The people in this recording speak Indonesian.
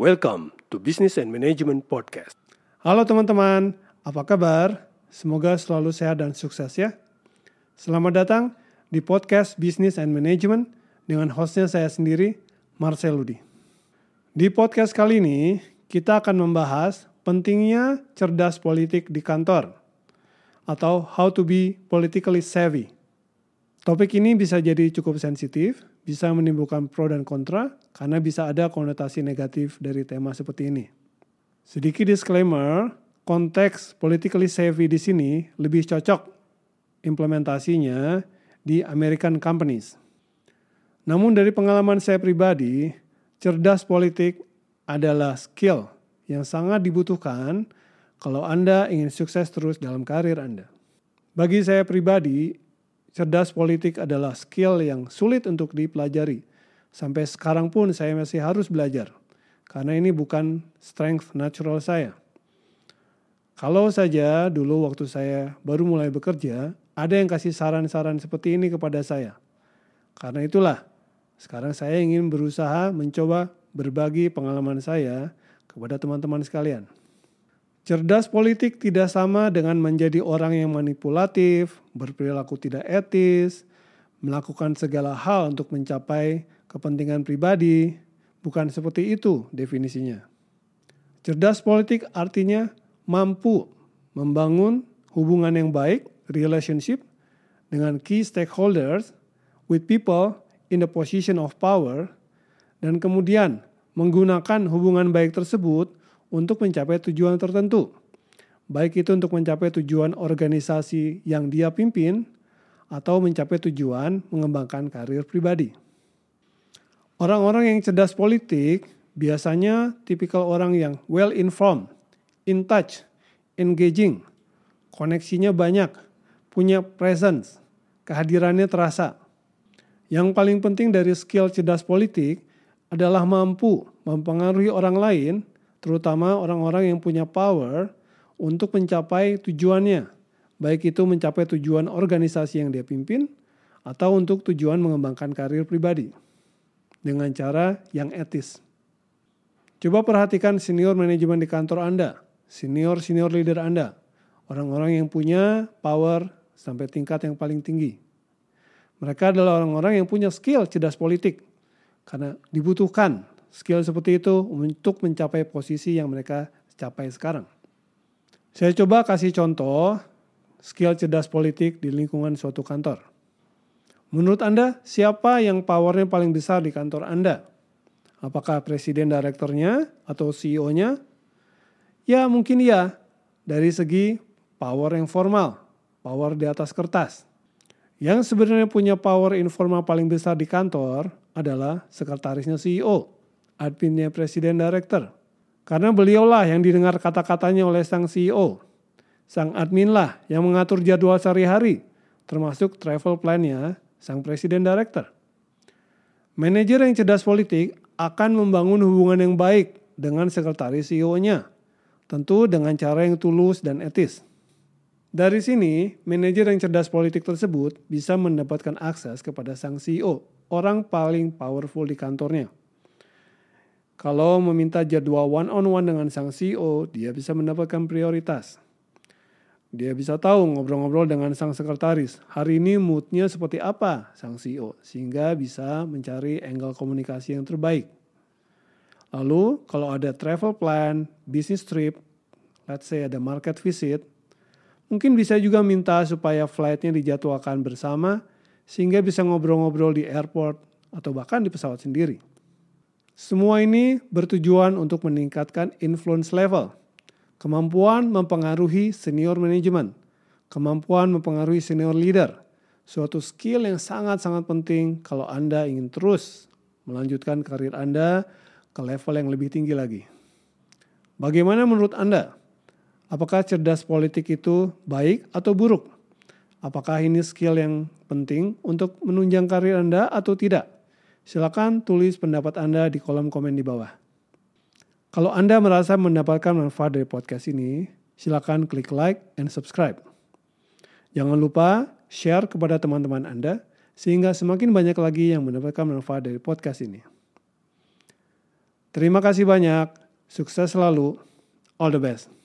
Welcome to Business and Management Podcast. Halo teman-teman, apa kabar? Semoga selalu sehat dan sukses ya. Selamat datang di podcast Business and Management dengan hostnya saya sendiri, Marcel Ludi. Di podcast kali ini, kita akan membahas pentingnya cerdas politik di kantor atau how to be politically savvy. Topik ini bisa jadi cukup sensitif, bisa menimbulkan pro dan kontra, karena bisa ada konotasi negatif dari tema seperti ini. Sedikit disclaimer, konteks politically savvy di sini lebih cocok implementasinya di American companies. Namun dari pengalaman saya pribadi, cerdas politik adalah skill yang sangat dibutuhkan kalau Anda ingin sukses terus dalam karir Anda. Bagi saya pribadi, cerdas politik adalah skill yang sulit untuk dipelajari. Sampai sekarang pun saya masih harus belajar. Karena ini bukan strength natural saya. Kalau saja dulu waktu saya baru mulai bekerja, ada yang kasih saran-saran seperti ini kepada saya. Karena itulah, sekarang saya ingin berusaha mencoba berbagi pengalaman saya kepada teman-teman sekalian. Cerdas politik tidak sama dengan menjadi orang yang manipulatif, berperilaku tidak etis, melakukan segala hal untuk mencapai kepentingan pribadi. Bukan seperti itu definisinya. Cerdas politik artinya mampu membangun hubungan yang baik, relationship, dengan key stakeholders with people in the position of power, dan kemudian menggunakan hubungan baik tersebut untuk mencapai tujuan tertentu. Baik itu untuk mencapai tujuan organisasi yang dia pimpin atau mencapai tujuan mengembangkan karir pribadi. Orang-orang yang cerdas politik biasanya tipikal orang yang well informed, in touch, engaging, koneksinya banyak, punya presence, kehadirannya terasa. Yang paling penting dari skill cerdas politik adalah mampu mempengaruhi orang lain terutama orang-orang yang punya power untuk mencapai tujuannya, baik itu mencapai tujuan organisasi yang dia pimpin atau untuk tujuan mengembangkan karir pribadi dengan cara yang etis. Coba perhatikan senior manajemen di kantor Anda, senior-senior leader Anda, orang-orang yang punya power sampai tingkat yang paling tinggi. Mereka adalah orang-orang yang punya skill cerdas politik karena dibutuhkan skill seperti itu untuk mencapai posisi yang mereka capai sekarang. Saya coba kasih contoh skill cerdas politik di lingkungan suatu kantor. Menurut Anda, siapa yang powernya paling besar di kantor Anda? Apakah presiden direkturnya atau CEO-nya? Ya mungkin ya, dari segi power yang formal, power di atas kertas. Yang sebenarnya punya power informal paling besar di kantor adalah sekretarisnya CEO adminnya presiden director. Karena beliaulah yang didengar kata-katanya oleh sang CEO. Sang admin lah yang mengatur jadwal sehari-hari, termasuk travel plan-nya sang presiden director. Manajer yang cerdas politik akan membangun hubungan yang baik dengan sekretaris CEO-nya, tentu dengan cara yang tulus dan etis. Dari sini, manajer yang cerdas politik tersebut bisa mendapatkan akses kepada sang CEO, orang paling powerful di kantornya. Kalau meminta jadwal one on one dengan sang CEO, dia bisa mendapatkan prioritas. Dia bisa tahu ngobrol-ngobrol dengan sang sekretaris. Hari ini moodnya seperti apa sang CEO. Sehingga bisa mencari angle komunikasi yang terbaik. Lalu kalau ada travel plan, business trip, let's say ada market visit, mungkin bisa juga minta supaya flightnya dijadwalkan bersama sehingga bisa ngobrol-ngobrol di airport atau bahkan di pesawat sendiri. Semua ini bertujuan untuk meningkatkan influence level, kemampuan mempengaruhi senior manajemen, kemampuan mempengaruhi senior leader, suatu skill yang sangat-sangat penting kalau Anda ingin terus melanjutkan karir Anda ke level yang lebih tinggi lagi. Bagaimana menurut Anda? Apakah cerdas politik itu baik atau buruk? Apakah ini skill yang penting untuk menunjang karir Anda atau tidak? Silakan tulis pendapat Anda di kolom komen di bawah. Kalau Anda merasa mendapatkan manfaat dari podcast ini, silakan klik like and subscribe. Jangan lupa share kepada teman-teman Anda sehingga semakin banyak lagi yang mendapatkan manfaat dari podcast ini. Terima kasih banyak. Sukses selalu. All the best.